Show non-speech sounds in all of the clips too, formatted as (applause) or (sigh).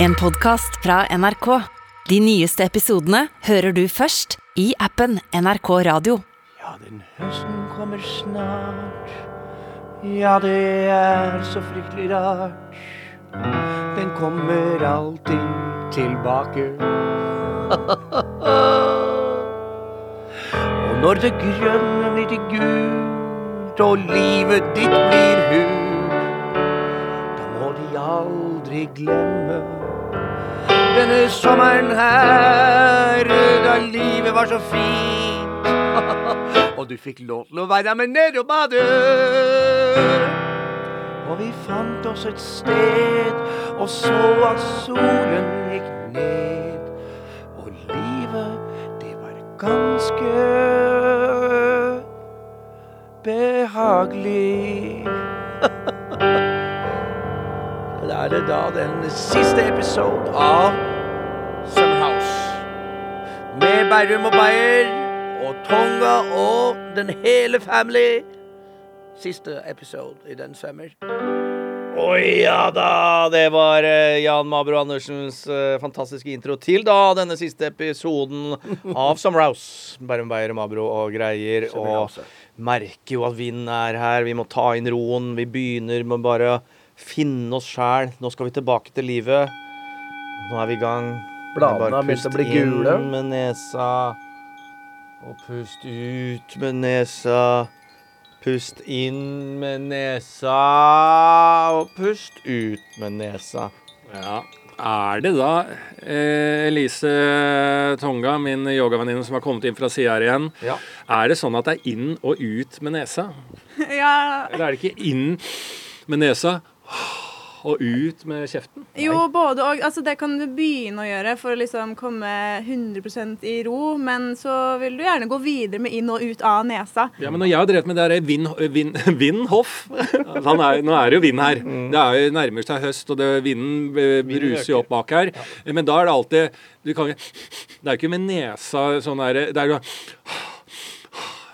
En podkast fra NRK. De nyeste episodene hører du først i appen NRK Radio. Ja, den høsten kommer snart. Ja, det er så fryktelig rart. Den kommer alltid tilbake. Og når det grønne blir til gult, og livet ditt blir hult, da må de aldri glemme denne sommeren her, da livet var så fint. (laughs) Og du fikk lov til å være med ned og bade. Og vi fant oss et sted og så at solen gikk ned. Og livet, det var ganske behagelig. (laughs) Da er det da den siste episode av Sunhouse. Med Berrum og Beyer og Tonga og den hele family. Siste episode i den sommer. Å ja da! Det var eh, Jan Mabro Andersens eh, fantastiske intro til da denne siste episoden av (laughs) Summerhouse. Bærum Beyer, Mabro og greier. Og merker jo at vinden er her. Vi må ta inn roen. Vi begynner med bare å finne oss sjæl. Nå skal vi tilbake til livet. Nå er vi i gang. Bladene har begynt å bli gule. inn med nesa. Og pust ut med nesa. Pust inn med nesa, og pust ut med nesa. Ja. Er det da eh, Elise Tonga, min yogavenninne som har kommet inn fra sida her igjen, Ja. er det sånn at det er inn og ut med nesa? (laughs) Ja, Eller er det ikke inn med nesa og ut med kjeften? jo, både og. Altså, det kan du begynne å gjøre for å liksom komme 100 i ro, men så vil du gjerne gå videre med inn og ut av nesa. Ja, men når jeg har drevet med det der Vin, vin, (laughs) er, Nå er det jo vind her. Det er jo nærmer seg høst, og det, vinden eh, bruser jo opp bak her. Men da er det alltid du kan, Det er jo ikke med nesa sånn derre Det er jo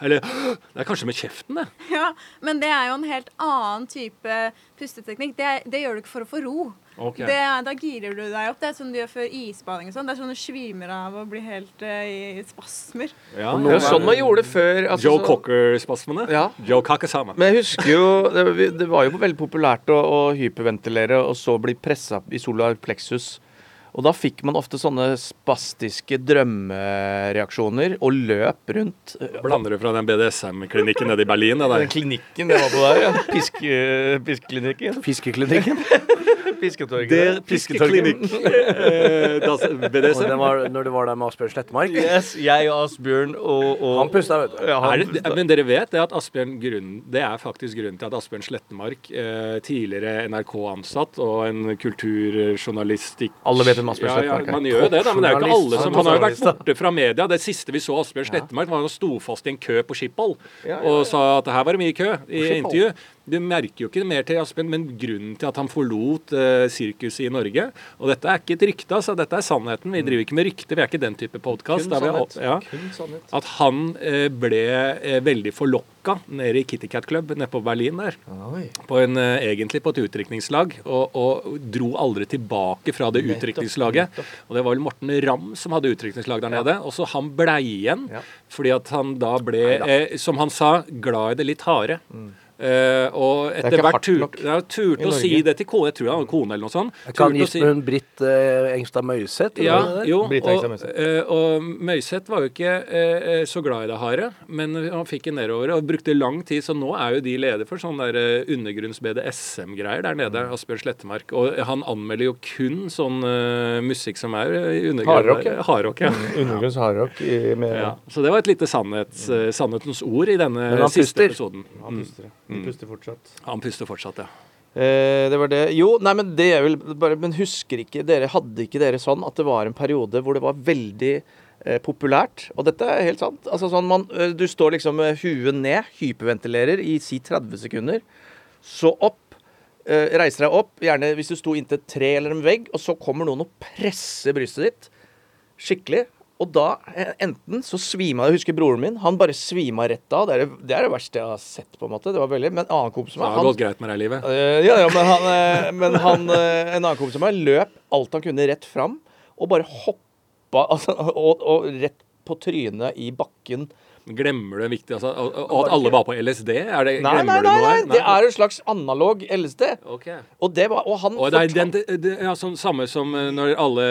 Eller (gasps) Det er kanskje med kjeften, det. Ja, Men det er jo en helt annen type pusteteknikk. Det, det gjør du ikke for å få ro. Okay. Det, da girer du deg opp. Det er sånn du gjør før isbading og sånn. Det er sånn du svimer av og blir helt uh, i spasmer. Ja, Det er sånn man gjorde det før. altså, Joe Cocker-spasmene. Ja. Joe Kakasama. Men jeg husker jo Det, det var jo veldig populært å, å hyperventilere og så bli pressa i solar plexus. Og da fikk man ofte sånne spastiske drømmereaksjoner og løp rundt. eh, Blander du fra den BDSM-klinikken nede i Berlin? Den klinikken det var på der, ja. Piske, piskeklinikken. Fiskeklinikken. (laughs) Eh, BDSM. det (laughs) var når du var der med Asbjørn Slettemark? Yes, jeg og Asbjørn og, og Han pusta, vet du. Ja, han Er det, men dere vet det at Asbjørn grunnen, Det er faktisk grunnen til at Asbjørn Slettemark, eh, tidligere NRK-ansatt og en kulturjournalistikk Alle vet hvem Asbjørn ja, ja, er. Man gjør jo det, da, men det er jo ikke alle som Han har jo vært borte fra media. Det siste vi så Asbjørn Slettemark, var han sto fast i en kø på Schiphol Ja, ja, og sa at her var det mye kø i intervju. Du merker jo ikke mer til Aspen, men grunnen til at han forlot uh, sirkuset i Norge Og dette er ikke et rykte, altså. Dette er sannheten. Vi driver ikke med rykter. Vi er ikke den type podkast. Ja, at han uh, ble uh, veldig forlokka nede i Kitty Cat Club nede på Berlin der. På en, egentlig på et utdrikningslag, og, og dro aldri tilbake fra det utdrikningslaget. Og det var vel Morten Ramm som hadde utdrikningslag der nede. Og så han blei igjen Ja. fordi at han da ble, som han sa, glad i det litt harde. Eh, og er etter hvert tur, ja, turte å si det til kone. Jeg tror han var kone eller noe sånt. Kan gifte gift med hun Britt eh, Engstad Møyseth? ja, det jo, Britt og, uh, og Møyseth var jo ikke uh, så glad i det harde, men han fikk det nedover og brukte lang tid, så nå er jo de leder for sånn der eh, undergrunns-BDSM-greier der nede, Mm. Asbjørn Slettemark. Og han anmelder jo kun sånn musikk som er i undergrunn. Hardrock, ja. Hardrock, ja. Undergrunns hardrock med ja. Så det var et lite sannhets, sannhetens ord i denne siste puster. episoden. Han puster, de puster fortsatt. Han puster fortsatt, ja. Eh, det var det. Jo, nei, men det er vel bare Men husker ikke dere Hadde ikke dere sånn at det var en periode hvor det var veldig eh, populært? Og dette er helt sant. Altså sånn man eh, Du står liksom med huet ned, hyperventilerer i si 30 sekunder. Så opp. Eh, reiser deg opp, gjerne hvis du sto inntil et tre eller en vegg, og så kommer noen og presser brystet ditt skikkelig. Og da, eh, enten så svima Jeg husker broren min. Han bare svima rett av. Det er det, det er det verste jeg har sett, på en måte. Det var veldig Men en annen kompis Det har gått greit med deg i livet. Øh, ja, ja, men han, øh, men han øh, En annen kompis av meg løp alt han kunne rett fram, og bare hoppa altså, og, og rett på trynet i bakken. Glemmer du en viktig altså, og, at alle var på LSD? Er det, Nei, nei, glemmer du nei, noe nei, det er en slags analog LSD. Okay. Og det var Og han Og det er den, det, ja, sånn samme som eh, når alle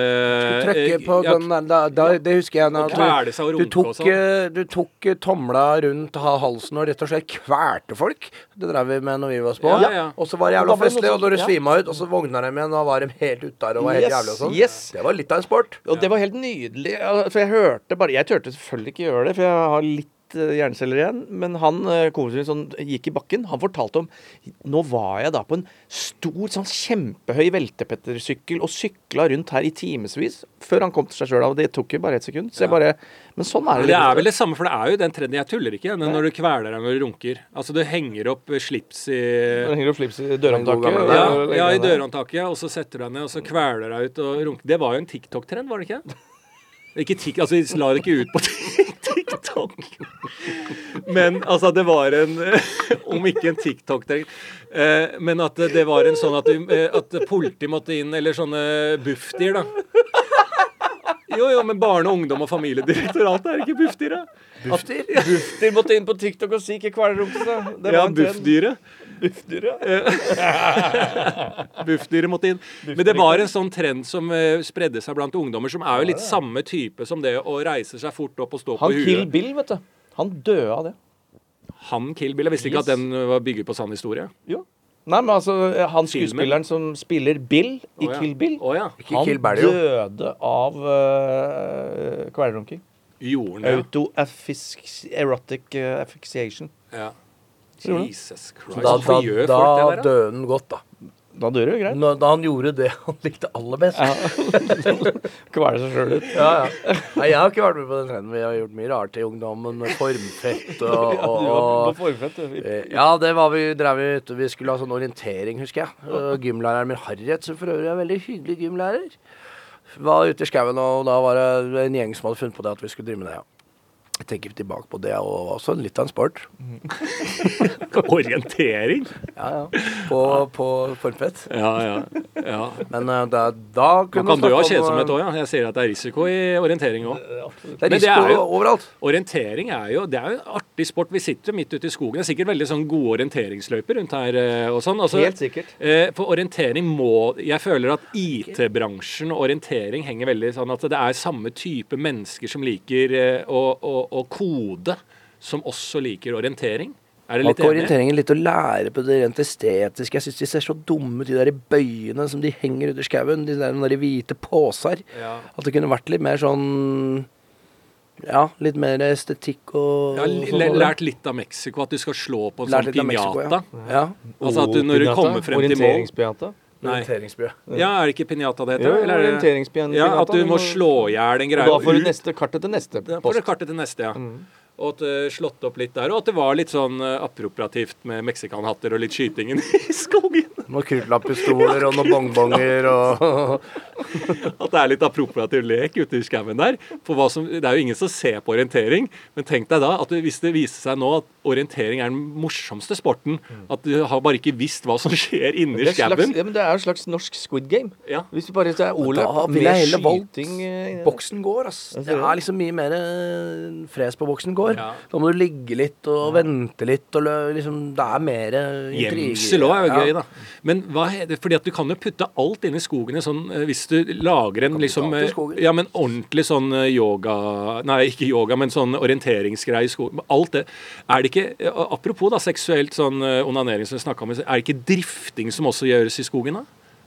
Trykke på ja, den da, da, Det husker jeg. Da, Kvele seg og du, tok, og sånn. eh, du tok eh, tomla rundt halsen og rett og slett kvalte folk. Det drev vi med når vi var små. Ja, ja. Og så var det jævla da festlig, og når du svima ut, og så vågna de igjen, og var de helt ute der og var helt Yes, jævlig og sånn. yes. Det var litt av en sport. Og det var helt nydelig. For jeg hørte bare Jeg turte selvfølgelig ikke gjøre det, for jeg har litt eh, hjerneceller igjen. Men han komikeren som gikk i bakken, han fortalte om Nå var jeg da på en stor, sånn kjempehøy veltepettersykkel og sykla rundt her i timevis før han kom til seg sjøl. Og det tok jo bare ett sekund. Så jeg bare Men sånn er det. det er vel det samme, for det er jo den trenden Jeg tuller ikke. Men når du kveler deg når du runker. Altså, du henger opp eh, slips i Du henger opp slips i dørhåndtaket. ja, ja, i dørhåndtaket, og så setter du deg ned, og så kveler deg ut og runker. Det var jo en TikTok-trend, var det ikke? (laughs) Ikke tikk, altså, de la det ikke ut på TikTok. Men altså, det var en (laughs) Om ikke en TikTok-trend, eh, men at det var en sånn at, eh, at politiet måtte inn, eller sånne Bufdir, da. Jo, jo, men Barne-, ungdom- og familiedirektoratet er ikke Bufdir, da? Bufdir. Bufdir måtte inn på TikTok og si ikke kvelerumpe seg. Det Ja, var Bufdyr, ja. (laughs) Buffdyret måtte inn. Men det var en sånn trend som eh, spredde seg blant ungdommer, som er jo litt samme type som det å reise seg fort opp og stå på huet. Han Kill. Bill, vet du. Han døde av det. Han Kill Bill. Jeg visste ikke at den eh, var bygget på sann historie. Jo. Nei, men altså, han skuespilleren som spiller Bill i Å, ja. Kill Bill, Å ja. Ikke han Kill jo. døde av uh, kvelerunking. Gjorde den det? Auto-erotic uh, asphyxiation. Ja. Jesus Christ. Da, da, gjør da folk det der, da? døde han godt, da. Da dør det jo greit. Da han gjorde det han likte aller best. Ja. Kvele seg sjøl ut. Ja, Nei, jeg har ikke vært med på den trenden. Vi har gjort mye rart i ungdommen. med Formfett og, (laughs) Ja, og, du var på og forfett, du. Eh, Ja, det var vi drev vi ute. Vi skulle ha sånn orientering, husker jeg. Og Gymlæreren min Harriet, som for øvrig er en veldig hyggelig gymlærer, var ute i skauen, og da var det en gjeng som hadde funnet på det at vi skulle drive med det. ja. Jeg tenker tilbake på det, og også litt av en sport. (laughs) Orientering? Ja, ja. På, på Formfett. Ja, ja. ja. Men uh, da, da Man kunne kan dø av kjedsomhet eh, òg, ja. Jeg ser at det er risiko i orientering òg. Det er risiko det er jo- overalt. Orientering er jo det er jo en artig sport. Vi sitter midt ute i skogen. Det er sikkert veldig sånn gode orienteringsløyper rundt her. eh, og sånn. Altså, Helt sikkert. eh, For orientering må Jeg føler at IT-bransjen og orientering henger veldig sånn at det er samme type mennesker som liker eh, å, å, å kode, som også liker orientering. Er det litt enig? orienteringen litt å lære på det rent estetiske? Jeg syns de ser så dumme ut, de der bøyene som de henger under i skauen. De der, de hvite poser. Ja. At det kunne vært litt mer sånn Ja, litt mer estetikk og ja, sånn lært litt av Mexico, at du skal slå på en Lært sånn piñata. ja. ja. Altså at du, når du kommer frem til mål. Orienteringsbue. Ja, er det ikke pinjata det Jo, heter? Eller er det-. Ja, at du må slå i hjel en Og greie. da får du neste kartet til neste post. Da får du kartet til neste, ja. Og at det slått opp litt der. Og at det var litt sånn uh, appropriativt med meksikanhatter og litt skytingen i (laughs) skogen. Noen kruttlapppistoler og noen bongbonger og At det er litt appropriativ lek ute i skauen der. For hva som, det er jo ingen som ser på orientering. Men tenk deg da at hvis det viser seg nå at orientering er den morsomste sporten, at du har bare ikke visst hva som (laughs) skjer inni er, skauen. ja, men det er jo et slags norsk squid game. Ja. Hvis du bare Da vil med jeg heller valgt skyting eh, Boksen går, ass. Det er liksom mye mer eh, fres på boksen går. Ja. Da må du ligge litt og vente litt og lø- liksom Det er mer intriger. Gjemsel òg er jo gøy, da. Men hva er det, fordi at du kan jo putte alt inn i skogen sånn eh, Hvis du lager en liksom eh. Ja, men ordentlig sånn eh, yoga Nei, ikke yoga, men sånn orienteringsgreie i skogen. Alt det. Er det ikke Apropos da seksuelt sånn onanering som vi snakka om, er det ikke drifting som også gjøres i skogen, da?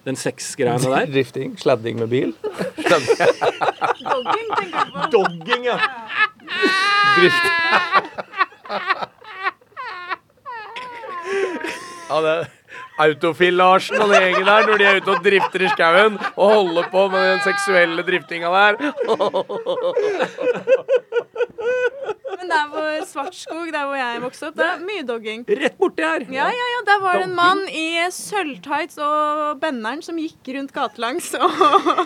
Den sexgreiene der? (laughs) Drifting, sladding med bil. Dogging, tenker du på. Dogging, ja. Drift. (laughs) Ja, det Autofil-Larsen og den gjengen der når de er ute og drifter i skauen og holder på med den seksuelle driftinga der. Men der hvor Svartskog, der hvor jeg vokste opp, det er mye dogging. Rett borti her! Ja, ja, ja, Der var det en mann i sølvtights og benneren som gikk rundt gatelangs og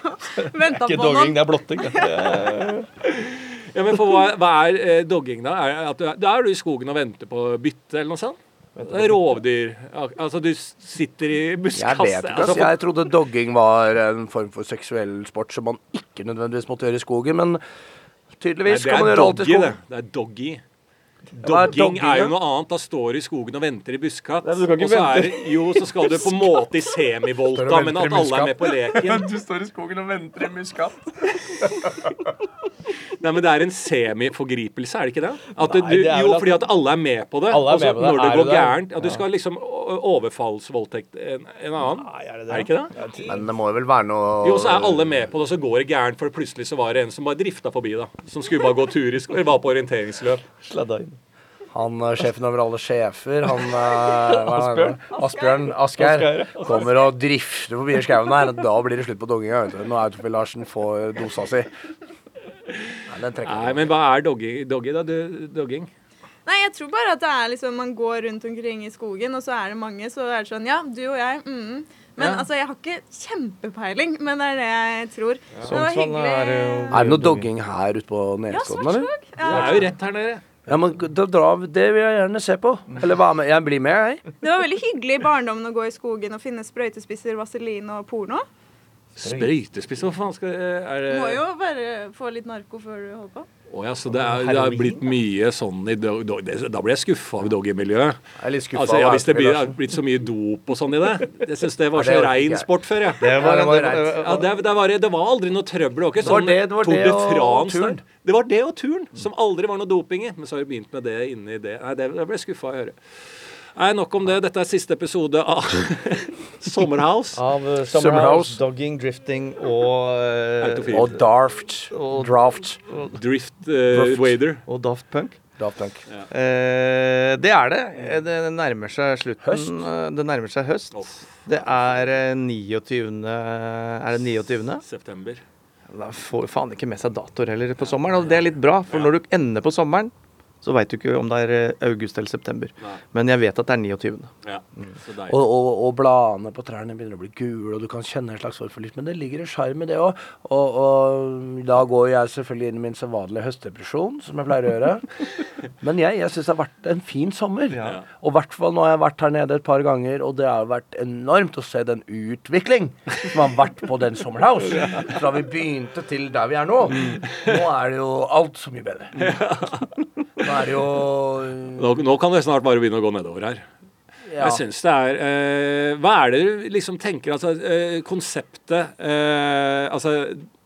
(laughs) venta Ikke på dogging, noen. det er blotting. det. Det er- Ja, men for hva, hva er eh, dogging, da? Er, at du, da er du i skogen og venter på bytte, eller noe sånt? Rovdyr. Altså, du sitter i Jeg vet ikke, altså. Jeg trodde dogging var en form for seksuell sport som man ikke nødvendigvis måtte gjøre i skogen, men tydeligvis det kan man gjøre alt i doggy, det. Det er doggy. Er Dogging er jo noe annet. Da står du i skogen og venter i buskatt. Nei, du kan ikke Og så er jo, så skal du på en måte i semivolta, men at alle er med på leken. (laughs) Du står i skogen og venter i muskat. (laughs) Nei, men det er en semiforgripelse, er det ikke det? Du, Nei, det jo, at- fordi at alle er med på det. Alle er med på det. Når det Er går gærent At du skal liksom overfallsvoldtekt en, en annen. Nei, er det det? Er det ikke det? Men det må vel være noe Jo, så er alle med på det, og så går det gærent, for plutselig så var det en som bare drifta forbi, da. Som skulle bare gå tur i sko- eller var på orienteringsløp. Sladda inn. Han eh, sjefen over alle sjefer, han eh, (laughs) det? Asbjørn Asgeir, kommer og drifter forbi skauen her. Da blir det slutt på du. Når Autofil Larsen får dosa si. Nei, den Nei, men hva er doggy, doggy da? Du, dogging? Nei, jeg tror bare at det er liksom Man går rundt omkring i skogen, og så er det mange, så er det sånn Ja, du og jeg. Mm. Men Ja. altså, jeg har ikke kjempepeiling, men det er det jeg tror. Det var hyggelig. er jo- Er det noe dogging her ute på Ja, Nesodden, eller? Ja. Det er jo rett her nede. Ja, men da dra, Det vil jeg gjerne se på. Eller hva med. Jeg blir med, jeg. Det var veldig hyggelig i barndommen å gå i skogen og finne sprøytespisser, vaselin og porno. Sprøytespiss, hva faen skal er det Må jo bare få litt narko før du holder på. Å ja, så det, er, det har blitt mye sånn i dog, dog, det, Da blir jeg skuffa av doggy-miljøet. Er. Altså, ja, hvis det blir, er har blitt så mye dop og sånn i det. Jeg syns det var så rein sport før, jeg. Det var, Ja, det det var- reit. Ja, det, det, var, aldri noe trøbbel. Det var ikke Det sånn det- det Tour det de France. Det var det og turn, som aldri var noe doping i. Men så har vi begynt med det inni det. Nei, det, det ble jeg skuffa av å høre. Nei, nok om det. Dette er siste episode av (laughs) Sommerhouse. Av uh, Summerhouse. Summerhouse, dogging, drifting og uh, Og Darft. Og- Draft. Drift uh, Wader. og Daft Punk. Daft Punk. Eh, det er det. Eh, Det nærmer seg slutten. Høst. Eh, Det nærmer seg høst. Det er eh, 29. Er det 29.? September. Da får faen ikke med seg datoer heller på sommeren. Og det er litt bra, for når du ender på sommeren, så veit du ikke om det er eh, august eller september. Nei. Men jeg vet at det er 29. Ja, så. Og, og, og bladene på trærne begynner å bli gule, og du kan kjenne en slags form for Men det ligger en sjarm i det òg. Og, og da går jeg selvfølgelig inn i min sedvanlige høstdepresjon, som jeg pleier å gjøre. (laughs) Men jeg, jeg syns det har vært en fin sommer. Ja. Og i hvert fall nå har jeg vært her nede et par ganger, og det har vært enormt å se den utvikling som har vært på den Sommerhouse. Fra vi begynte til der vi er nå. Nå er det jo alt så mye bedre. Nå er det jo Nå, nå kan det snart bare begynne å gå nedover her. ja. Jeg syns det er eh, Hva er det du liksom tenker Altså, eh, konseptet eh, Altså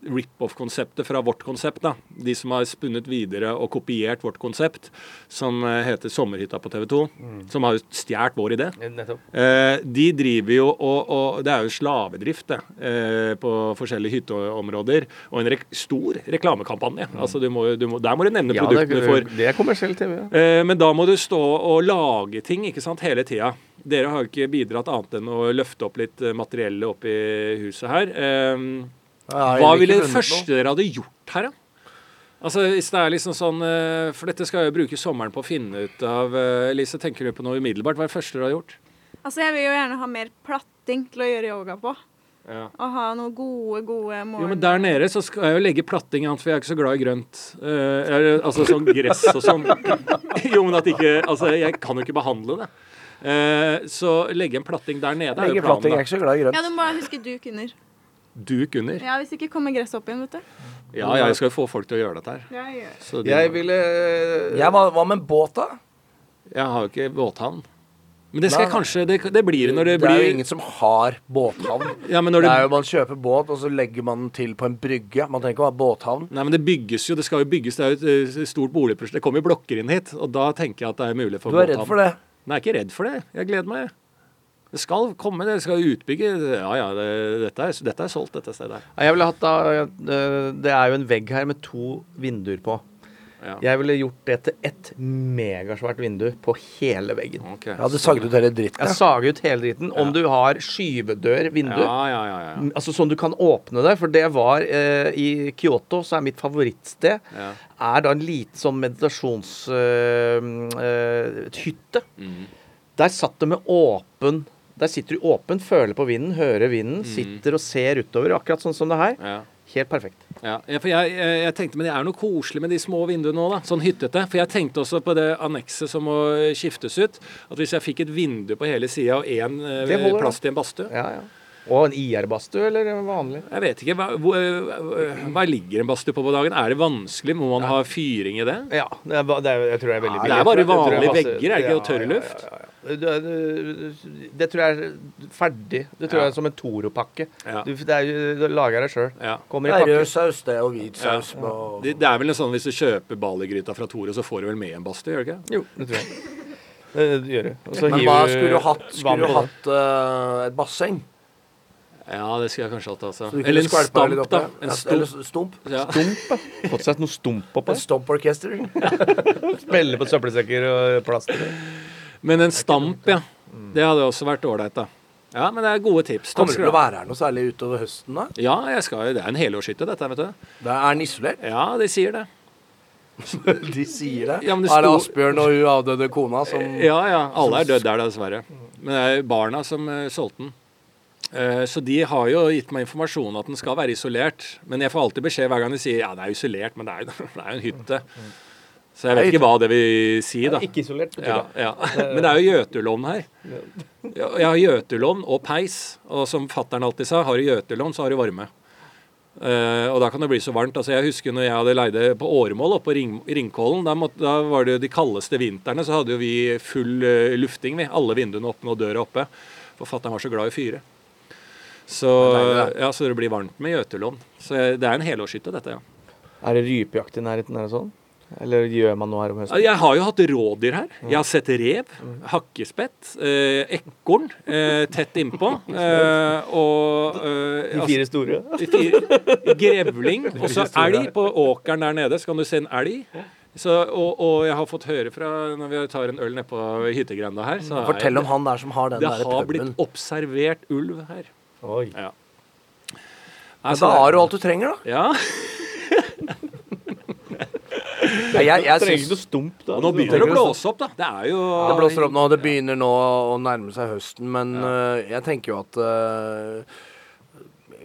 rip-off-konseptet fra vårt konsept, da. De som har spunnet videre og kopiert vårt konsept, som eh, heter Sommerhytta på TV 2. Som har jo stjålet vår idé. Eh, de driver jo og, og Det er jo slavedrift det, eh, på forskjellige hytteområder. Og en re stor reklamekampanje. Altså du må, du må, der må du nevne Ja, det, produktene for det er kommersiell TV. Ja. Eh, men da må du stå og lage ting ikke sant, hele tida. Dere har jo ikke bidratt annet enn å løfte opp litt materiellet materielle opp i huset her. Eh, hva ville det første dere hadde gjort her, da? Altså, hvis det er liksom sånn eh, For dette skal jeg jo bruke sommeren på å finne ut av. eh, Elise, tenker du på noe umiddelbart? Hva er det første dere har gjort? Altså, jeg vil jo gjerne ha mer platting til å gjøre yoga på. Ja. Og ha noen gode, gode morgen... Jo, men Der nede så skal jeg jo legge platting, for jeg er ikke så glad i grønt. Uh, altså sånn gress og sånn. (laughs) Jo, men at ikke Altså, jeg kan jo ikke behandle det. Uh, så legge en platting der nede er jo Legge platting, jeg er ikke så glad i grønt. Ja, du må huske duk under. Duk under. Ja, Hvis ikke kommer gresset opp igjen, vet du. Ja, jeg skal jo få folk til å gjøre dette her. Ja, jeg gjør. Så de, Jeg ville var, hva med båt, da? jeg har jo ikke båthavn. Men det skal jeg Nei. kanskje Det, det blir det når det Det er jo ingen som har båthavn. (laughs) Ja, men når Det det er jo Man kjøper båt, og så legger man den til på en brygge. Man trenger ikke å ha båthavn. Nei, men det bygges jo. Det skal jo bygges. Det er jo et eh, stort boligprosjekt. Det kommer jo blokker inn hit, og da tenker jeg at det er mulig for båthavn. Du er redd for det? Nei, jeg er ikke redd for det. Jeg gleder meg. Det skal komme, det skal utbygge. Ja ja, det, dette, er, dette er solgt, dette stedet her. Jeg ville hatt da eh, Det er jo en vegg her med to vinduer på. Ja. Jeg ville gjort det til ett megasvært vindu på hele veggen. Okay. Jeg hadde saget ut hele dritten. Jeg sager ut hele dritten. Om du har skyvedør, vindu Ja, ja, ja. ja. Altså Sånn du kan åpne det, for det var eh, I Kyoto, så er mitt favorittsted Ja. Er da en liten sånn meditanshytte. Mm. Der satt det med åpen Der sitter du åpent, føler på vinden, hører vinden, sitter og ser utover, akkurat sånn som det her. ja. Helt perfekt. Ja, ja, for jeg, jeg, tenkte, Men det er noe koselig med de små vinduene òg. Sånn hyttete. For jeg tenkte også på det annekset som må skiftes ut. At hvis jeg fikk et vindu på hele sida og én holder, plass til en badstue Ja, ja. Og en IR-badstue, eller vanlig? Jeg vet ikke. Hva, hvor, øh, hva ligger en badstue på på dagen? Er det vanskelig? Må man ha fyring i det? Ja. Det er, det er, jeg tror det er veldig det er bare vanlige vegger, er det ikke? Og Ja, tørr ja, luft? ja, ja, ja. Det, det, tror jeg er ferdig. Det tror Ja. jeg er som en Toro-pakke. Ja. Du, det er du lager det sjøl. Ja. Kommer i Det er pakke. rød saus, det, og hvit saus. Og... Det, det er vel en sånn hvis du kjøper Bali-gryta fra Toro, så får du vel med en badstue, gjør du ikke? Jo, det tror jeg. Det, det gjør det. Men hva skulle du hatt? Skulle du hatt uh, et basseng? Ja, det skulle jeg kanskje hatt, altså. Eller en stamp, da. En stump. Eller stump? Ja. Fått seg noe stump oppå. Et stomporkester? (laughs) Spille på søppelsekker og plaster. Men en stamp, ja. Det hadde også vært ålreit, da. Ja, men det er gode tips. Takk Kommer du til å være her noe særlig utover høsten, da? Ja, jeg skal, det er en helårshytte, dette, vet du. Det er den isolert? Ja, de sier det. (laughs) De sier det. Ja, men det er det Asbjørn og hun avdøde kona som Ja, ja. Alle er dødd der, dessverre. Men det er barna som uh, solgte den. Eh, så de har jo gitt meg informasjon at den skal være isolert. Men jeg får alltid beskjed hver gang de sier ja, det er isolert, men det er jo (laughs) det er jo en hytte. Så jeg vet ikke hva det vil si, da. Ikke isolert, betyr det. ja. (laughs) Men det er jo gjøturlovn her. Ja, Jeg har gjøturlovn og peis. Og som fattern alltid sa, har du gjøturlovn, så har du varme. Uh, og da kan det bli så varmt. Altså Jeg husker når jeg hadde leide på Åremål oppe på Ring, Ringkollen. Da, måtte, da var det jo de kaldeste vintrene, så hadde jo vi full uh, lufting, vi. Alle vinduene åpne og døra oppe. For fatter'n var så glad i fyre. Så, Det ja, så det blir varmt med gjøturlovn. Så det er en helårshytte, dette, ja. Er det rypejakt i nærheten Er det sånn? Eller gjør man noe her om høsten? Jeg har jo hatt rådyr her. Jeg har sett rev, hakkespett, eh, ekorn eh, tett innpå. Eh, og eh, De fire store? (laughs) fire, grevling. Og så elg på åkeren der nede. Så kan du se en elg. Så, og, og jeg har fått høre fra når vi tar en øl nedpå hyttegrenda her så er Fortell om han der som har den det har blitt observert ulv her. Oi. Ja. Ja, Altså, da har du alt du trenger, da. ja. Ja, jeg, jeg Trenger ikke noe stump, da. Og nå begynner det å blåse opp, da. Det er jo det blåser opp nå. Det begynner nå å nærme seg høsten, men øh, jeg tenker jo at øh,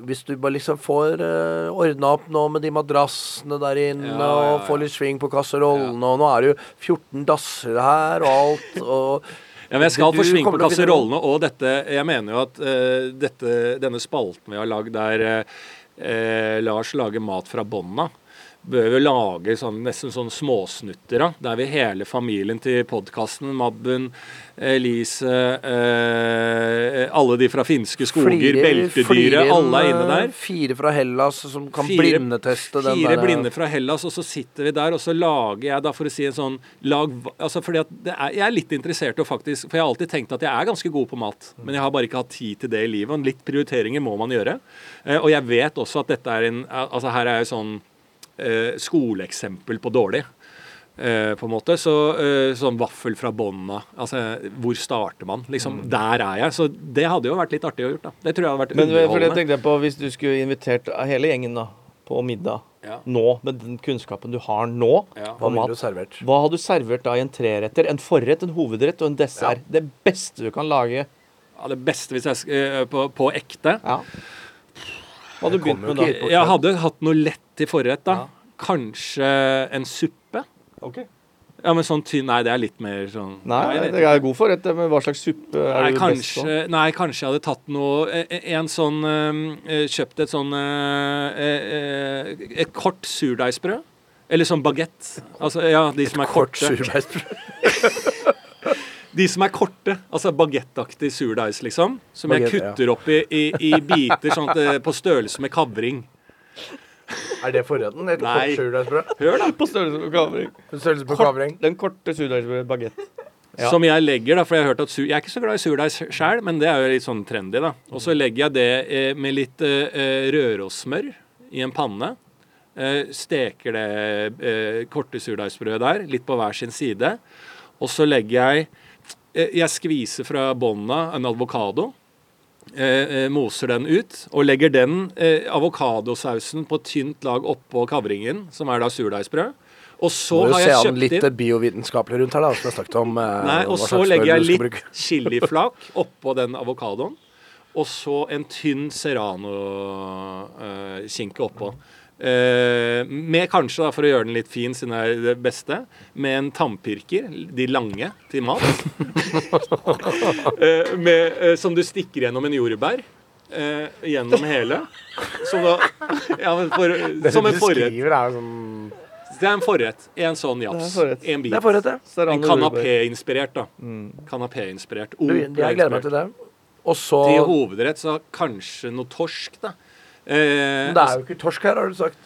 hvis du bare liksom får uh, ordna opp nå med de madrassene der inne, Ja, ja, og får litt sving på kasserollene, og nå er det jo 14 dasser her og alt, (laughs) og Ja, men jeg skal Du få sving på kommer til å finne kasserollene, og dette Jeg mener jo at eh, dette, denne spalten vi har lagd der eh, eh, Lars lager mat fra bånn av, bør vi lage sånn, nesten sånn småsnutter av. Der vi hele familien til podkasten, Mabben, Elise, eh, alle de fra finske skoger, beltedyret, alle er inne der. Fire fra Hellas som kan Fire- blindeteste den Fire der blinde fra Hellas, og så sitter vi der, og så lager jeg da, for å si en sånn lag, altså fordi at det er, Jeg er litt interessert i å faktisk For jeg har alltid tenkt at jeg er ganske god på mat, men jeg har bare ikke hatt tid til det i livet. Og litt prioriteringer må man gjøre. Eh, og jeg vet også at dette er en Altså her er jo sånn eh, skoleeksempel på dårlig. Eh, på en måte, så eh, Sånn vaffel fra bånn av. Altså, hvor starter man? Liksom, Der er jeg. Så det hadde jo vært litt artig å gjøre. da. Det tror jeg hadde vært Men for det underholdende. tenkte jeg på hvis du skulle invitert hele gjengen da på middag Ja. nå, med den kunnskapen du har nå Ja. Hva mat, du servert? hva hadde du servert da i en treretter? En forrett, en hovedrett og en dessert. Det beste du kan lage. Ja, det beste hvis jeg eh, på, på ekte. Ja. Hva hadde du begynt med da? Jeg hadde hatt noe lett til forrett, da. Ja. Kanskje en suppe. Ok. Ja, men sånn tynn Nei, det er litt mer sånn Nei, det er god forrett, men hva slags suppe er Nei du best på? nei, kanskje jeg hadde tatt noe eh, eh, En sånn eh, Kjøpt et sånn eh, eh, Et kort surdeigsbrød. Eller sånn bagett. Altså, ja, de som er Kort korte. (laughs) De som er korte. Altså bagettaktig surdeigs, liksom. Som jeg ja. kutter opp i, i, i biter sånn at på størrelse med kavring. Er det forretten? Et Nei. kort surdeisbrød? Hør, da. På størrelse på kavring. På Størrelse på Kort- kavring? Den korte surdeigsbrød bagett. Ja. Som jeg legger, da, for jeg har hørt at sur, jeg er ikke så glad i surdeig sjøl, men det er jo litt sånn trendy, da. Og så legger jeg det eh, med litt eh, eh, rørosmør i en panne. Eh, steker det eh, korte surdeigsbrødet der, litt på hver sin side. Og så legger jeg eh, Jeg skviser fra bånda en avokado. Eh, eh, moser den ut og legger den eh, avokadosausen på tynt lag oppå kavringen, som er da surdeigsbrød. Og så Må jo har se jeg an kjøpt litt inn biovitenskapelig rundt her, da, som jeg snakket om. eh, Nei, og så legger jeg litt chiliflak oppå den avokadoen. Og så en tynn serrano-skinke oppå. Eh, med kanskje, da, for å gjøre den litt fin, siden det er det beste, med en tannpirker, de lange, til mat. (laughs) eh, med, eh, som du stikker gjennom en jordbær. Eh, gjennom hele. Som da ja, men for, Som en forrett. Beskriver er sånn Det er en forrett. En sånn jafs. Det er forrett. En bit. Det er forrett, det. En kanapé-inspirert, da. Kanapé-inspirert. Jeg gleder meg til det. Og så Til hovedrett så kanskje noe torsk, da. Eh, Men Det er jo ikke torsk her, har du sagt.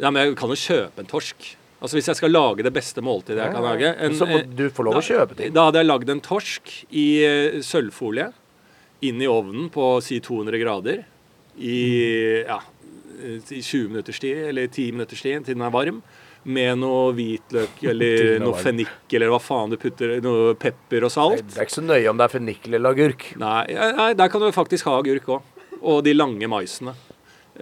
ja, men jeg kan jo kjøpe en torsk. Altså Hvis jeg skal lage det beste måltidet jeg kan lage en, Så må eh, du få lov å kjøpe ting. Da hadde jeg lagd en torsk i eh, sølvfolie inn i ovnen på si 200 grader i ja, i 20 minutters tid, eller 10 minutters tid til den er varm. Med noe hvitløk (laughs) eller er noe varm. fennik eller hva faen du putter. Noe pepper og Nei, salt. Det er ikke så nøye om det er fennikel eller agurk. Nei, nei, der kan du faktisk ha agurk òg. Og de lange maisene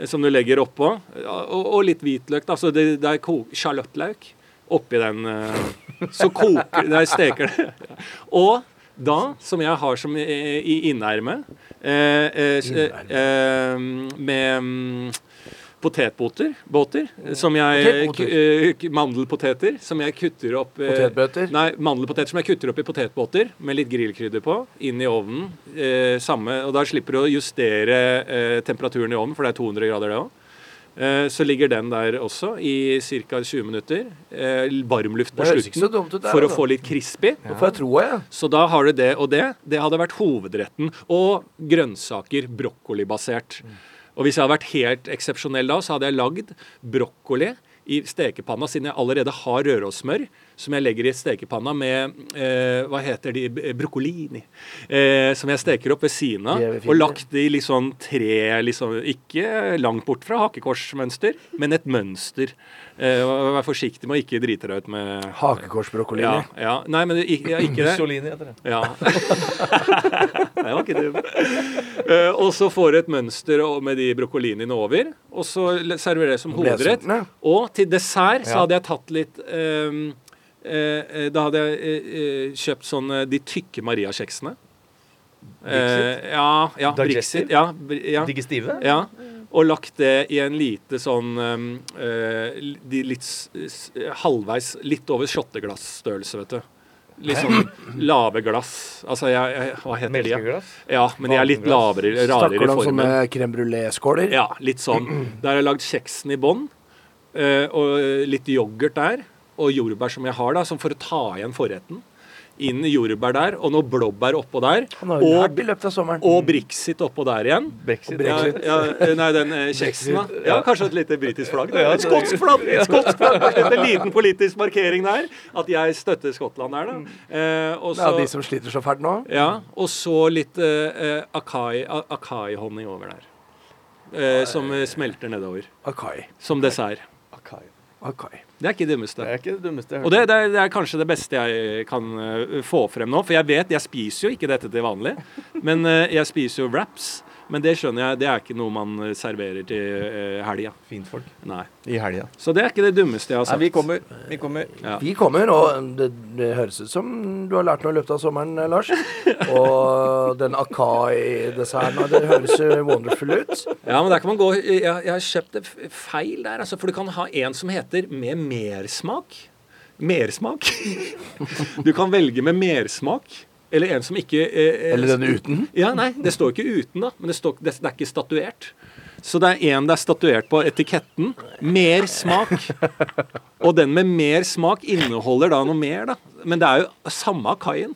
som du legger oppå. Og, og litt hvitløk. da, så det, det er sjalottløk oppi den. eh, Så koker Nei, steker det. (laughs) Og da, som jeg har som i, i innermet, eh, eh, eh, med mm, potetbåter, båter, som jeg eh, k- Mandelpoteter som jeg kutter opp eh, Potetbøter? Nei, mandelpoteter som jeg kutter opp i potetbåter med litt grillkrydder på. Inn i ovnen. Eh, samme, og da slipper du å justere eh, temperaturen i ovnen, for det er 200 grader det òg. Eh, så ligger den der også i ca. 20 minutter. Eh, varmluft på slutten der, for å få litt crispy. Ja. jeg jeg. Så da har du det og det. Det hadde vært hovedretten. Og grønnsaker, brokkolibasert. Og hvis jeg hadde vært helt eksepsjonell da, så hadde jeg lagd brokkoli i stekepanna, siden jeg allerede har rørosmør, som jeg legger i stekepanna med eh, Hva heter de? Broccolini. Eh, som jeg steker opp ved siden av. Og lagt i i liksom tre liksom, Ikke langt bort fra hakekorsmønster, men et mønster. Eh, Vær forsiktig med å ikke drite deg ut med Hakekorsbrokkolini. ja, ja. Nei, men ikke, ja, ikke det. Mussolini heter det. Ja. (laughs) det var ikke dumt. Eh, og så får du et mønster med de broccoliniene over. Og så serverer det som hovedrett. Og til dessert så hadde jeg tatt litt eh, Da hadde jeg eh, eh, kjøpt sånn eh, de tykke Maria-kjeksene. Eh, ja, ja? Brixit. Ja, ja. Digestive? Ja, og lagt det i en lite sånn um, eh, de litt halvveis Litt over shotteglassstørrelse, vet du. Litt sånn lave glass. Altså, jeg, jeg Hva heter de? ja? Men de er litt lavere, rarere Snakker i du om sånne crème brulé-skåler? Ja, litt sånn. Der har jeg lagd kjeksen i bånn, eh, og litt yoghurt der. Og jordbær som jeg har, da, som for å ta igjen forretten. Inn jordbær der, og noe blåbær oppå der. Og, og Brixit oppå der igjen. Brexit. Ja, ja, eh, nei, den eh, kjeksen, da. Ja, kanskje et lite britisk flagg. Da. Et skotsk flagg! Et skotsk flagg. En liten politisk markering der. At jeg støtter Skottland der, da. Eh, og det er de som sliter så fælt nå. ja, og så litt eh, eh, akai- akai-honning over der. Eh, som smelter nedover. Akai. Som dessert. Akai. Det er ikke det dummeste. Det er ikke det dummeste Og det, det, er, det er kanskje det beste jeg kan eh, få frem nå. For jeg vet, jeg spiser jo ikke dette til vanlig. Men eh, jeg spiser jo wraps. Men det skjønner jeg, det er ikke noe man eh, serverer til uh, helga. Fintfolk Nei. i helga. Så det er ikke det dummeste jeg har Nei, sagt. vi kommer. Vi kommer. Ja. Vi kommer, og det, det høres ut som du har lært noe i løpet av sommeren, eh, Lars. Og den Akai-desserten, det høres jo wonderful ut. Ja, men der kan man gå Jeg, jeg har kjøpt det feil der, altså. For du kan ha en som heter med mersmak. Mersmak. (laughs) Du kan velge med mersmak. Eller en som ikke eh, eh, Eller den uten. Ja, nei, det står ikke uten, da. Men det, står, det, det er ikke statuert. Så det er en det er statuert på etiketten. Mer smak. Og den med mer smak inneholder da noe mer, da. Men det er jo samme kaien.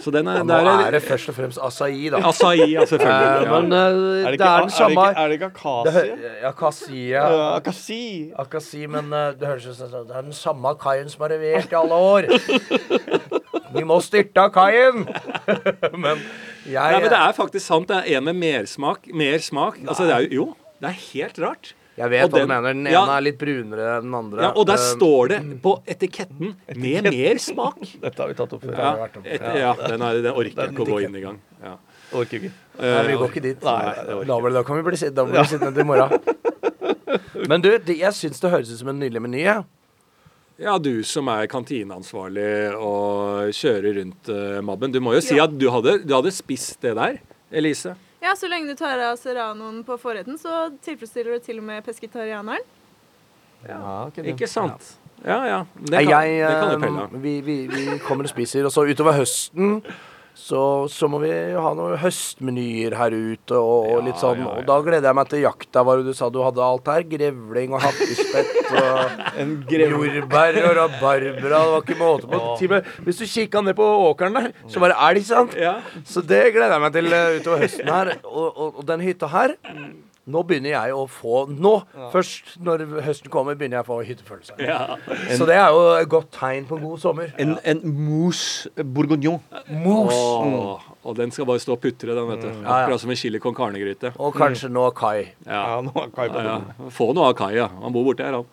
Så den er, Ja, nå der er det først og fremst acai, da. Acai, ja, Eh, selvfølgelig. Ja. Men uh, Er det, det, ikke, er den samme er det ikke det akasi? Ja, akasi. Akasi, men uh, det høres ut som det er den samme kaien som har levert i alle år. (laughs) Vi må styrte kaien! (laughs) men jeg Nei, men det er faktisk sant. Det er en med mersmak. Mer smak. Altså, det er jo Jo, det er helt rart. Jeg vet Og hva den- du mener. Den ene ja. er litt brunere enn den andre. Ja, og der Eh, står det på etiketten 'med mer smak'. (laughs) Dette har vi tatt opp før. Ja, et, ja den, er, den orker jeg ikke å gå inn i gang. Ja. Orker ikke. Nei, vi Eh, går ikke dit. Nei, da, da kan vi bli, sitt- da blir vi sittende til i morgen. (laughs) Men du, jeg syns det høres ut som en nydelig meny. Ja, du som er kantineansvarlig og kjører rundt uh, Mabben. Du må jo si at du hadde, du hadde spist det der, Elise. Ja, så lenge du tar av serranoen på forretten, så tilfredsstiller du til og med pesketarianeren. Ja, okay, Ikke sant? Ja, ja. Det kan, jeg, det kan du eh, pelle av. vi, vi, vi kommer og spiser, og så utover høsten så, så må vi ha noen høstmenyer her ute og, og litt sånn. ja, ja. Og da gleder jeg meg til jakta. Hva du sa du hadde alt her? Grevling og hakkespett og (laughs) jordbær og rabarbra. Det var ikke måte på. Til Hvis du kikka ned på åkeren der, så var det elg, sant? Ja. Så det gleder jeg meg til eh, utover høsten her. Og, og, og den hytta her Nå begynner jeg å få Nå, først når høsten kommer, begynner jeg å få hyttefølelse. Ja. Så det er jo et godt tegn på en god sommer. En, en mousse bourguignon. Oh, mm. og den skal bare stå og putre, den, vet du. Ja, ja. Akkurat som en chili con carne-gryte. Og kanskje nå Kai. Ja. Ja, nå Kai på Ja, ja. Få noe av Kai, ja. Han bor borti her, han.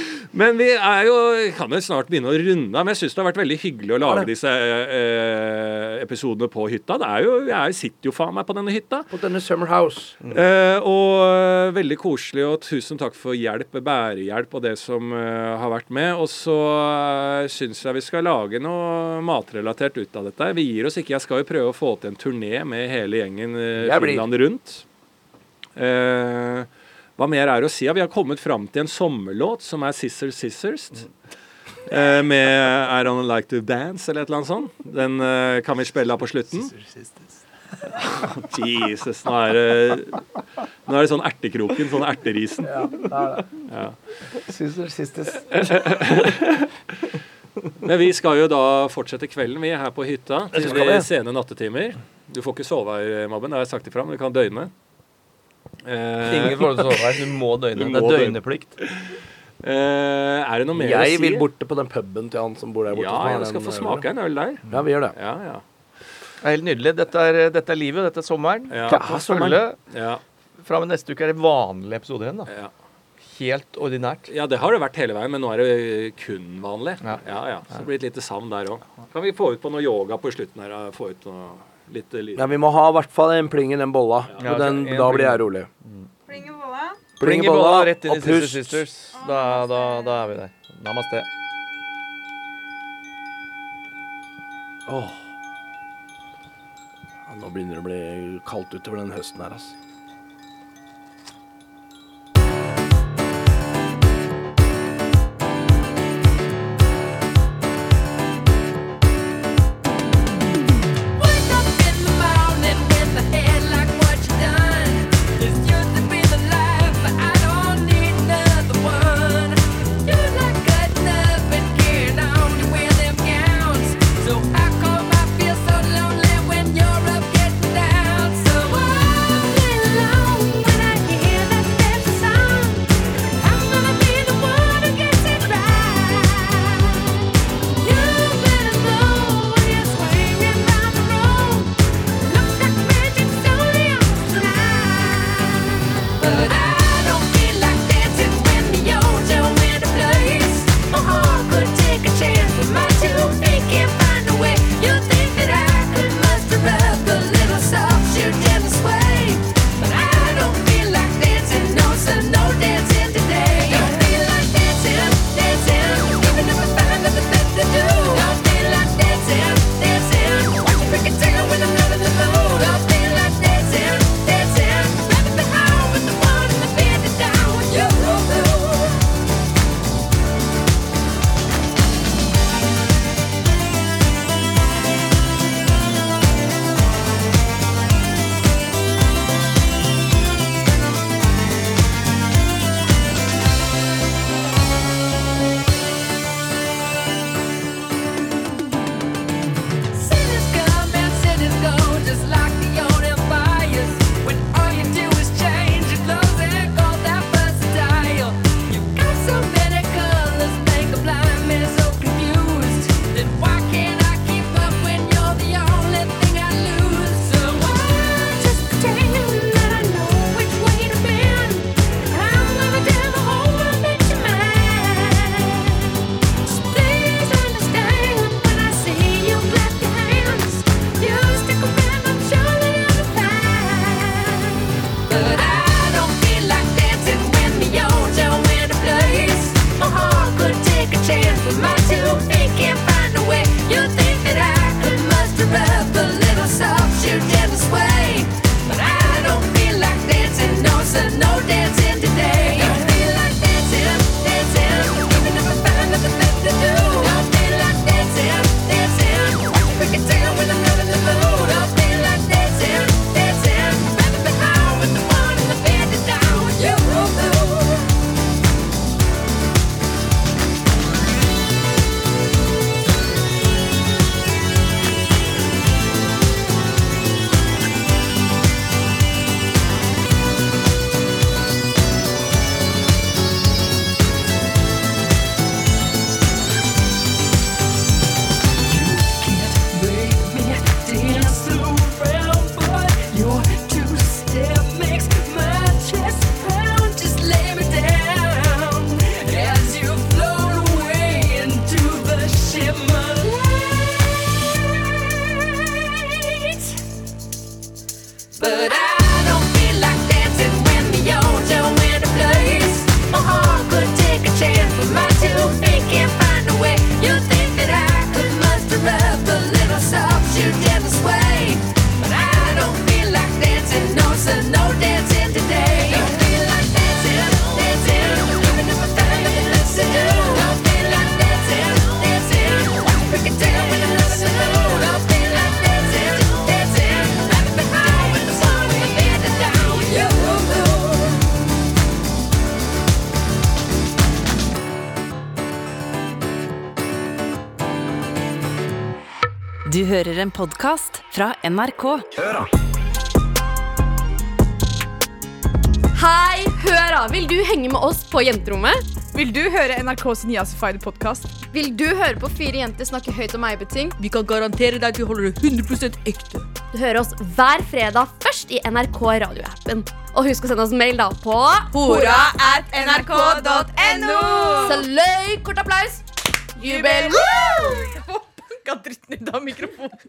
(laughs) Eh, Men vi er jo kan jo snart begynne å runde av. Men jeg syns det har vært veldig hyggelig å lage disse eh, episodene på hytta. Det er jo, jeg sitter jo faen meg på denne hytta. På denne Summer House. Eh, og eh, veldig koselig, og tusen takk for hjelp, bærehjelp og det som eh, har vært med. Og så eh, syns jeg vi skal lage noe matrelatert ut av dette. Vi gir oss ikke. Jeg skal jo prøve å få til en turné med hele gjengen blir. Finland rundt. Eh, hva mer er å si? Ja, vi har kommet fram til en sommerlåt som er 'Scissors Scissors'. eh, med 'I Don't Like To Dance' eller et eller annet sånt. Den eh, kan vi spille av på slutten. (laughs) Jesus, nå er det Nå er det sånn ertekroken, sånn erterisen. Ja, det er det. Ja. Sisters. (laughs) Men vi skal jo da fortsette kvelden, vi er her på hytta til sene nattetimer. Du får ikke sove her, Mabben, det har jeg sagt ifra, men du kan døgne. Eh, Ingen får lov til å sove her. Du må døgne. (laughs) Du Det er døgneplikt. Uh, er det noe mer å si? Jeg vil borte på den puben til han som bor der borte. Ja, jeg skal få smake en øl der. Ja, vi gjør det. Ja, ja. Det er helt nydelig. Dette er, dette er livet, dette er sommeren. Ja. For følget. Ja, Fra og med neste uke er det vanlige episoder igjen. da ja. Helt ordinært. ja, det har det vært hele veien, men nå er det kun vanlig. Ja. Ja, ja. Så det blir et lite savn der òg. Kan vi få ut på noe yoga på slutten her? Få ut noe litt lyd? Ja, vi må ha i hvert fall en pling i den bolla. Ja, og den, da pling. blir jeg rolig. Mm. Pling i bolla, bolla, rett inn i Sister. Sisters. Da, da, da er vi der. Namaste. Åh. Ja, nå begynner det å bli kaldt utover den høsten her, altså. hører en podkast fra NRK. Høra. Hei, høra! Vil du henge med oss på jenterommet? Vil du høre NRKs Niasified podkast? Vil du høre på fire jenter snakke høyt om eiebeting? Vi kan garantere deg at vi holder det 100 ekte. Du hører oss hver fredag først i NRK radioappen. Og husk å sende oss mail da på hora at nrk.no. Saløy! Kort applaus. Jubel! Woo! skal ha dritten ut av mikrofonen. (laughs)